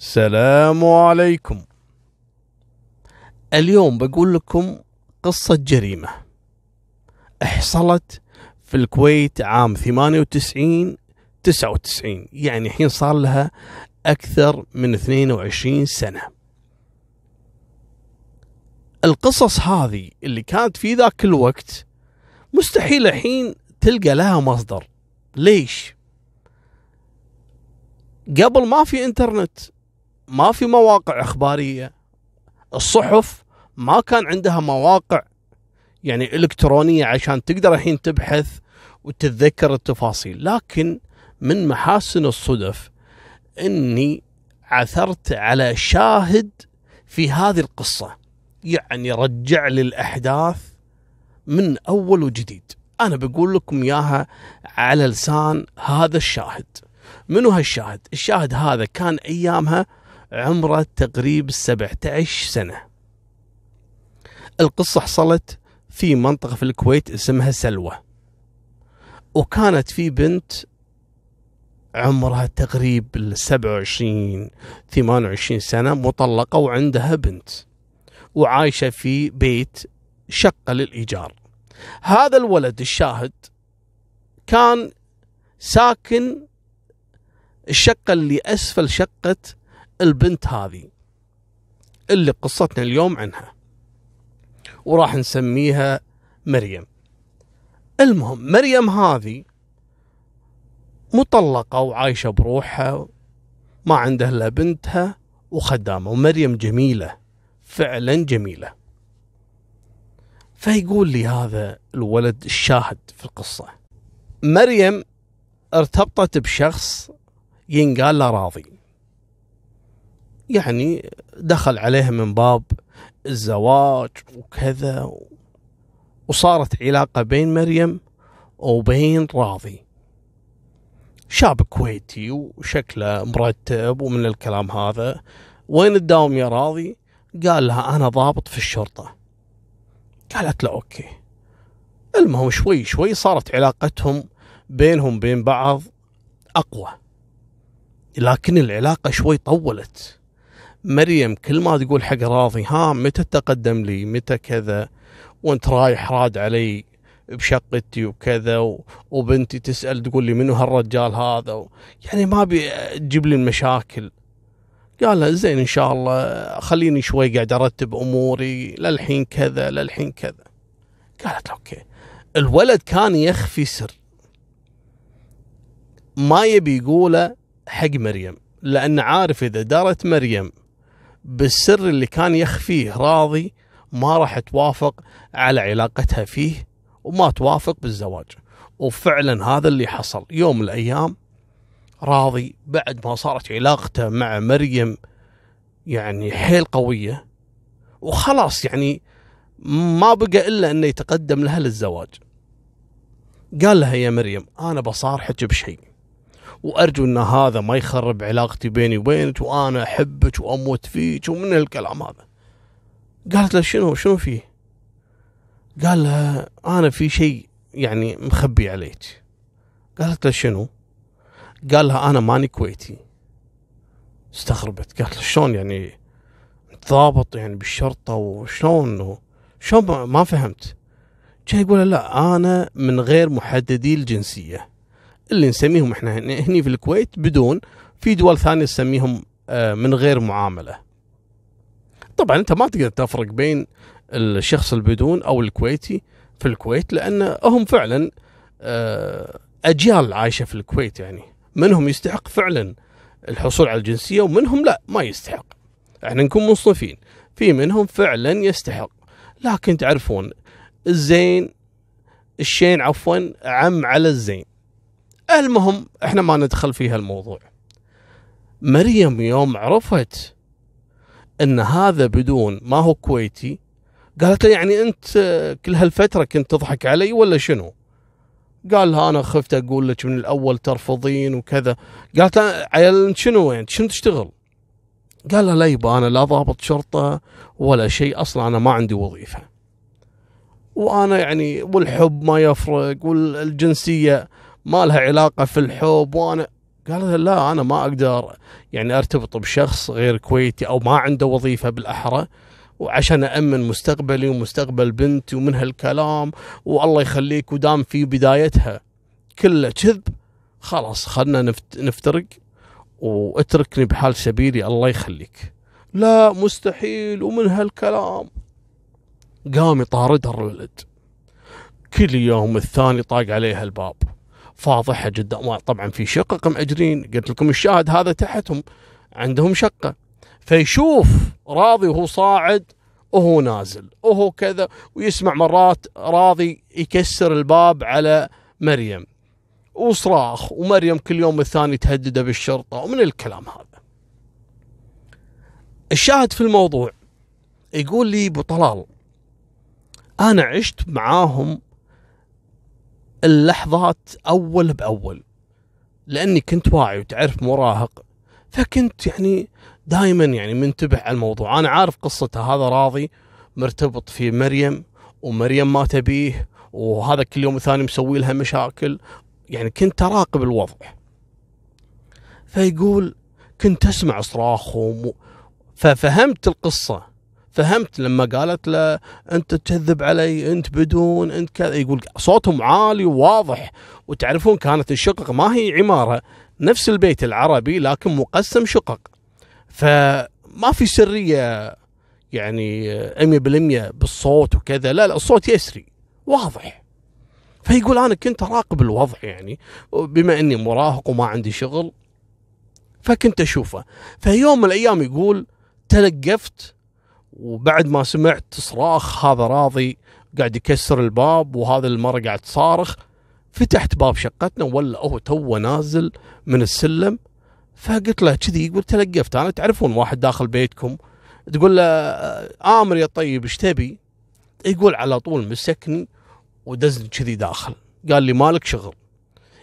السلام عليكم. اليوم بقول لكم قصة جريمة. حصلت في الكويت عام 98 99 يعني الحين صار لها أكثر من 22 سنة. القصص هذه اللي كانت في ذاك الوقت مستحيل الحين تلقى لها مصدر. ليش؟ قبل ما في إنترنت ما في مواقع إخبارية. الصحف ما كان عندها مواقع يعني إلكترونية عشان تقدر الحين تبحث وتتذكر التفاصيل. لكن من محاسن الصدف إني عثرت على شاهد في هذه القصة. يعني رجع لي الأحداث من أول وجديد. أنا بقول لكم إياها على لسان هذا الشاهد. منو هالشاهد؟ الشاهد هذا كان أيامها عمره تقريب 17 سنة. القصة حصلت في منطقة في الكويت اسمها سلوى. وكانت في بنت عمرها تقريب ال 27 28 سنة مطلقة وعندها بنت. وعايشة في بيت شقة للإيجار. هذا الولد الشاهد كان ساكن الشقة اللي أسفل شقة البنت هذه اللي قصتنا اليوم عنها وراح نسميها مريم. المهم مريم هذه مطلقة وعايشة بروحها ما عندها إلا بنتها وخدامة ومريم جميلة فعلا جميلة. فيقول لي هذا الولد الشاهد في القصة. مريم ارتبطت بشخص ينقال له راضي. يعني دخل عليها من باب الزواج وكذا وصارت علاقة بين مريم وبين راضي. شاب كويتي وشكله مرتب ومن الكلام هذا. وين تداوم يا راضي؟ قال لها أنا ضابط في الشرطة. قالت له أوكي. المهم شوي شوي صارت علاقتهم بينهم بين بعض أقوى. لكن العلاقة شوي طولت. مريم كل ما تقول حق راضي ها متى تقدم لي؟ متى كذا؟ وانت رايح راد علي بشقتي وكذا وبنتي تسأل تقول لي منو هالرجال هذا؟ يعني ما أبي تجيب لي المشاكل. قال زين إن شاء الله خليني شوي قاعد أرتب أموري للحين كذا للحين كذا. قالت أوكي. الولد كان يخفي سر. ما يبي يقوله حق مريم لأن عارف إذا دارت مريم بالسر اللي كان يخفيه راضي ما راح توافق على علاقتها فيه وما توافق بالزواج. وفعلا هذا اللي حصل. يوم من الأيام راضي بعد ما صارت علاقته مع مريم يعني حيل قوية وخلاص يعني ما بقى إلا أنه يتقدم لها للزواج. قال لها يا مريم أنا بصارحك بشيء. وأرجو إن هذا ما يخرب علاقتي بيني وبينك وأنا أحبك وأموت فيك ومن الكلام هذا. قالت له شنو شنو فيه؟ قال لها أنا في شيء يعني مخبي عليك. قالت له شنو؟ قال لها أنا ماني كويتي. استغربت. قالت له شلون يعني ضابط يعني بالشرطة وشلون؟ شلون ما فهمت. كان يقول لا أنا من غير محددي الجنسية. اللي نسميهم إحنا هني في الكويت بدون في دول ثانية نسميهم آه، من غير معاملة. طبعا أنت ما تقدر تفرق بين الشخص البدون أو الكويتي في الكويت لأن هم فعلا آه، أجيال عايشة في الكويت يعني. منهم يستحق فعلا الحصول على الجنسية ومنهم لا ما يستحق. إحنا نكون منصفين. في منهم فعلا يستحق. لكن تعرفون الزين الشين عفوا عم على الزين. المهم إحنا ما ندخل في هالموضوع مريم يوم عرفت إن هذا بدون ما هو كويتي قالت له يعني أنت كل هالفترة كنت تضحك علي ولا شنو؟ قال لها أنا خفت أقول لك من الأول ترفضين وكذا قالت له عيال شنو انت شنو تشتغل؟ قال لها لا يبا أنا لا ضابط شرطة ولا شيء أصلا أنا ما عندي وظيفة. وأنا يعني والحب ما يفرق والجنسية ما لها علاقة في الحب وأنا قال لا أنا ما أقدر يعني أرتبط بشخص غير كويتي أو ما عنده وظيفة بالأحرى وعشان أأمن مستقبلي ومستقبل بنتي ومن هالكلام والله يخليك ودام في بدايتها كله كذب. خلاص خلنا نفترق واتركني بحال سبيلي الله يخليك. لا مستحيل ومن هالكلام. قام يطاردها الولد. كل يوم الثاني طاق عليها الباب. فاضحة جدا. طبعا في شقق مأجرين قلت لكم الشاهد هذا تحتهم. عندهم شقة. فيشوف راضي وهو صاعد وهو نازل. وهو كذا ويسمع مرات راضي يكسر الباب على مريم. وصراخ. ومريم كل يوم الثاني تهدده بالشرطة. ومن الكلام هذا. الشاهد في الموضوع يقول لي أبو طلال أنا عشت معاهم اللحظات أول بأول لأني كنت واعي وتعرف مراهق فكنت يعني دائما يعني منتبه على الموضوع. أنا عارف قصته هذا راضي مرتبط في مريم ومريم ما تبيه وهذا كل يوم ثاني مسوي لها مشاكل. يعني كنت أراقب الوضع. فيقول كنت أسمع صراخهم ففهمت القصة. فهمت لما قالت له أنت تكذب علي أنت بدون أنت كذا. يقول صوتهم عالي وواضح. وتعرفون كانت الشقق ما هي عمارة نفس البيت العربي لكن مقسم شقق. فما في سرية يعني 100% بالصوت وكذا لا لا الصوت يسري واضح. فيقول أنا كنت أراقب الوضع يعني بما إني مراهق وما عندي شغل فكنت أشوفه. فيوم من الأيام يقول تلقفت وبعد ما سمعت صراخ هذا راضي قاعد يكسر الباب وهذا المرة قاعد تصارخ فتحت باب شقتنا ولا هو تو نازل من السلم. فقلت له كذي يقول تلقفت أنا تعرفون واحد داخل بيتكم؟ تقول له آمر يا طيب إيش تبي؟ يقول على طول مسكني ودزني كذي داخل. قال لي مالك شغل؟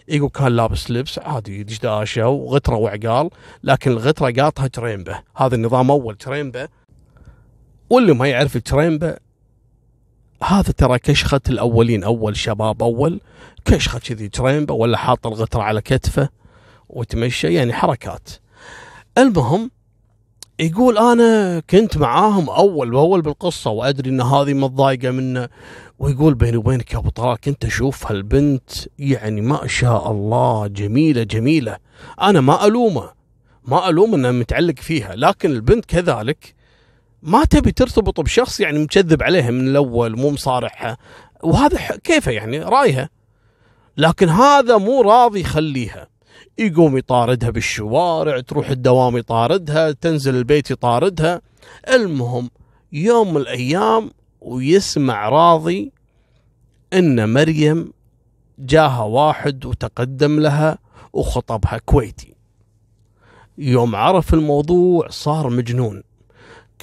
يقول كان لابس لبس عادي دشداشة وغترة وعقال لكن الغترة قاطها تريمبه هذا النظام أول تريمبه واللي ما يعرف التريمبه هذا ترى كشخة الأولين أول شباب أول كشخة كذي تريمبة ولا حاط الغترة على كتفه وتمشى يعني حركات. المهم يقول أنا كنت معاهم أول بأول بالقصة وأدري إن هذه متضايقة منه. ويقول بيني وبينك يا أبو طلال كنت أشوف هالبنت يعني ما شاء الله جميلة جميلة. أنا ما ألومه ما الوم إنه متعلق فيها لكن البنت كذلك ما تبي ترتبط بشخص يعني مكذب عليها من الأول مو مصارحها وهذا كيفه يعني؟ رأيها. لكن هذا مو راضي يخليها. يقوم يطاردها بالشوارع تروح الدوام يطاردها تنزل البيت يطاردها. المهم يوم من الأيام ويسمع راضي إن مريم جاها واحد وتقدم لها وخطبها كويتي. يوم عرف الموضوع صار مجنون.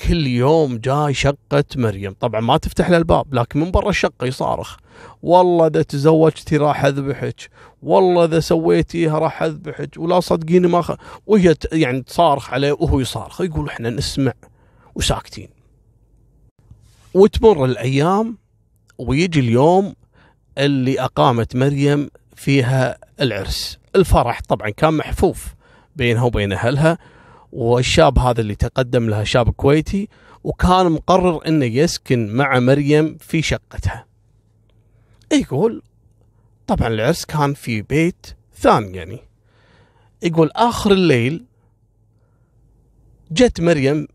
كل يوم جاي شقة مريم. طبعا ما تفتح له الباب لكن من برا الشقة يصارخ. والله إذا تزوجتي راح أذبحك. والله إذا سويتيها راح أذبحك. ولا صدقيني ما خ... وهي يعني تصارخ عليه وهو يصارخ. يقول إحنا نسمع وساكتين. وتمر الأيام ويجي اليوم اللي أقامت مريم فيها العرس. الفرح طبعا كان محفوف بينها وبين أهلها. والشاب هذا اللي تقدم لها شاب كويتي وكان مقرر إنه يسكن مع مريم في شقتها. يقول طبعا العرس كان في بيت ثاني يعني. يقول آخر الليل جت مريم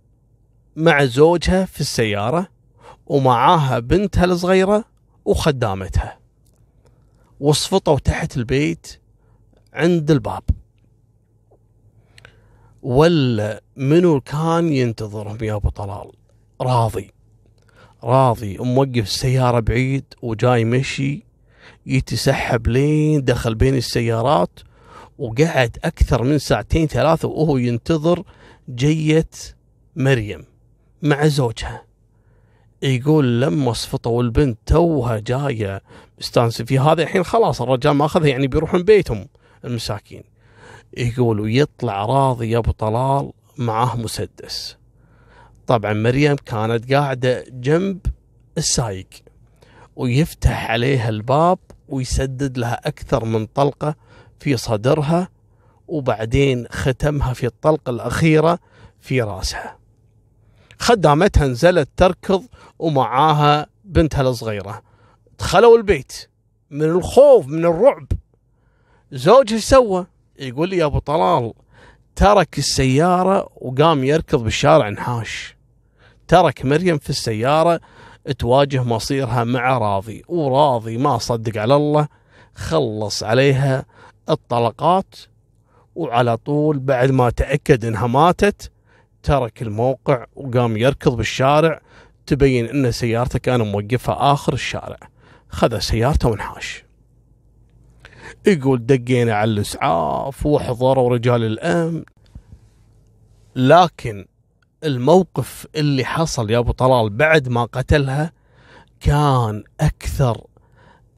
مع زوجها في السيارة ومعاها بنتها الصغيرة وخدامتها. وصفطوا تحت البيت عند الباب. ولا منو كان ينتظرهم يا أبو طلال؟ راضي. راضي. موقف السيارة بعيد وجاي مشي يتسحب لين دخل بين السيارات وقعد أكثر من ساعتين ثلاثة وهو ينتظر جية مريم مع زوجها. يقول لما صفطوا البنت توها جاية مستانسة في هذا الحين خلاص الرجال ما أخذها يعني بيروحون بيتهم المساكين. يقول ويطلع راضي يا أبو طلال معاه مسدس. طبعا مريم كانت قاعدة جنب السايق ويفتح عليها الباب ويسدد لها أكثر من طلقة في صدرها وبعدين ختمها في الطلقة الأخيرة في راسها. خدامتها نزلت تركض ومعاها بنتها الصغيرة. دخلوا البيت من الخوف من الرعب. زوجها سوى؟ يقول لي يا أبو طلال ترك السيارة وقام يركض بالشارع انحاش. ترك مريم في السيارة تواجه مصيرها مع راضي وراضي ما صدق على الله خلص عليها الطلقات وعلى طول بعد ما تأكد إنها ماتت ترك الموقع وقام يركض بالشارع تبين إن سيارته كان موقفها آخر الشارع. خذ سيارته وانحاش. يقول دقينا على الإسعاف وحضروا رجال الأمن. لكن الموقف اللي حصل يا أبو طلال بعد ما قتلها كان أكثر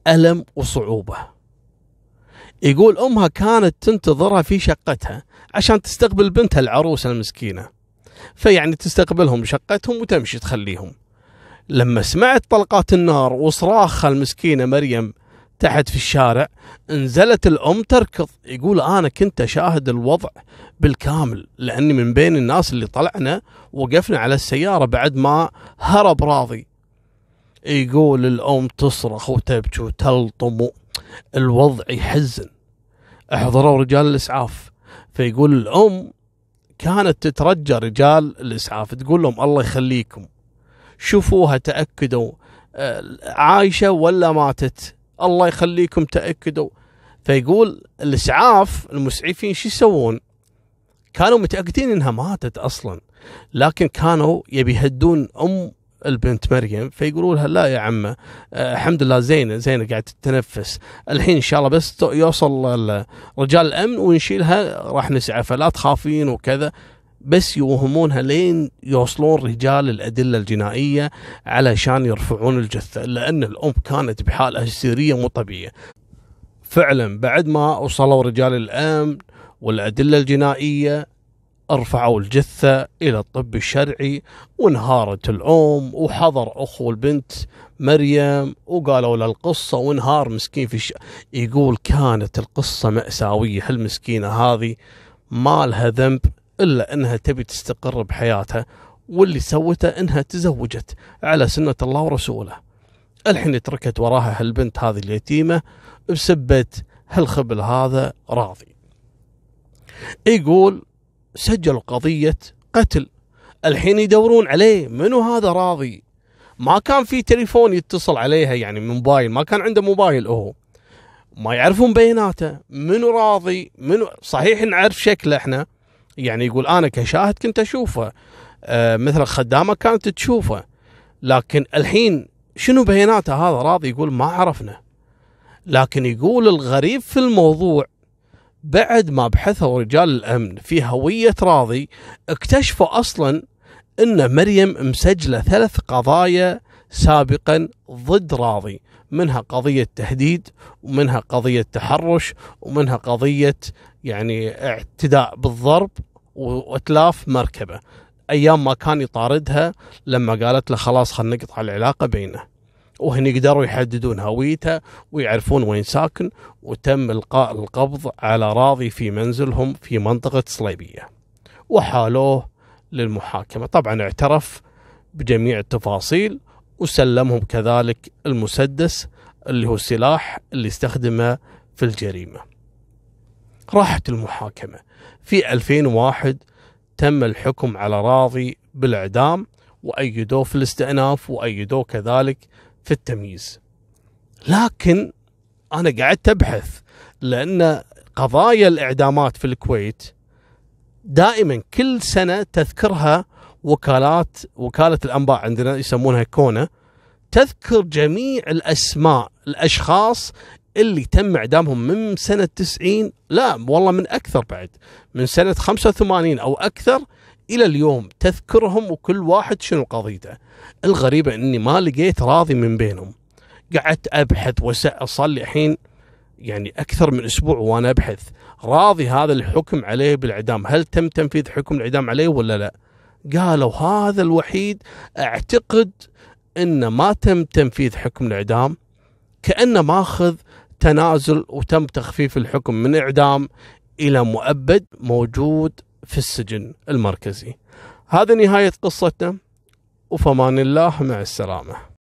ألم وصعوبة. يقول أمها كانت تنتظرها في شقتها عشان تستقبل بنتها العروسة المسكينة. فيعني تستقبلهم بشقتهم وتمشي تخليهم. لما سمعت طلقات النار وصراخها المسكينة مريم تحت في الشارع نزلت الأم تركض يقول أنا كنت أشاهد الوضع بالكامل لأني من بين الناس اللي طلعنا وقفنا على السيارة بعد ما هرب راضي. يقول الأم تصرخ وتبكي وتلطم الوضع يحزن. أحضروا رجال الإسعاف. فيقول الأم كانت تترجى رجال الإسعاف تقول لهم الله يخليكم. شوفوها تأكدوا آه، عايشة ولا ماتت؟ الله يخليكم تأكدوا. فيقول الإسعاف المسعفين شو يسوون؟ كانوا متأكدين إنها ماتت أصلا لكن كانوا يبي يهدون أم البنت مريم فيقولوا لها لا يا عمة آه الحمد لله زينة زينة قاعدة تتنفس. الحين إن شاء الله بس يوصل رجال الأمن ونشيلها راح نسعفها لا تخافين وكذا. بس يوهمونها لين يوصلون رجال الأدلة الجنائية علشان يرفعون الجثة لأن الأم كانت بحالة هستيرية مو طبيعية. فعلا بعد ما وصلوا رجال الأمن والأدلة الجنائية رفعوا الجثة إلى الطب الشرعي وانهارت الأم وحضر أخو البنت مريم وقالوا له القصة وانهار مسكين في الش... يقول كانت القصة مأساوية. هالمسكينة هذه ما لها ذنب إلا أنها تبي تستقر بحياتها واللي سوته أنها تزوجت على سنة الله ورسوله. الحين تركت وراها هالبنت هذه اليتيمة بسبة هالخبل هذا راضي. يقول سجلوا قضية قتل. الحين يدورون عليه منو هذا راضي؟ ما كان في تليفون يتصل عليها يعني من موبايل ما كان عنده موبايل هو. ما يعرفون بياناته منو راضي منو؟ صحيح نعرف شكله إحنا يعني يقول أنا كشاهد كنت أشوفه. آه مثل خدامه كانت تشوفه. لكن الحين شنو بياناته هذا؟ راضي يقول ما عرفنا. لكن يقول الغريب في الموضوع بعد ما بحثوا رجال الأمن في هوية راضي اكتشفوا أصلا إن مريم مسجلة ثلاث قضايا سابقا ضد راضي. منها قضية تهديد ومنها قضية تحرش ومنها قضية يعني اعتداء بالضرب واتلاف مركبة. أيام ما كان يطاردها لما قالت له خلاص خلينا نقطع العلاقة بينه. وهن يقدروا يحددون هويته ويعرفون وين ساكن وتم إلقاء القبض على راضي في منزلهم في منطقة صليبية. وحالوه للمحاكمة. طبعا اعترف بجميع التفاصيل وسلمهم كذلك المسدس اللي هو السلاح اللي استخدمه في الجريمة. راحت المحاكمة. في 2001 تم الحكم على راضي بالإعدام وأيدوه في الاستئناف وأيدوه كذلك في التمييز. لكن أنا قعدت أبحث لأن قضايا الإعدامات في الكويت دائما كل سنة تذكرها وكالات وكالة الأنباء عندنا يسمونها كونة تذكر جميع الأسماء الأشخاص اللي تم اعدامهم من سنة 90 لا والله من أكثر بعد من سنة 85 أو أكثر إلى اليوم تذكرهم وكل واحد شنو قضيته. الغريبة إني ما لقيت راضي من بينهم. قعدت أبحث وأسأل صار لي الحين يعني أكثر من أسبوع وأنا أبحث. راضي هذا الحكم عليه بالإعدام؟ هل تم تنفيذ حكم الإعدام عليه ولا لا؟ قالوا هذا الوحيد أعتقد ان ما تم تنفيذ حكم الإعدام كأنه ماخذ تنازل وتم تخفيف الحكم من إعدام إلى مؤبد موجود في السجن المركزي. هذا نهاية قصتنا وفمان الله مع السلامة.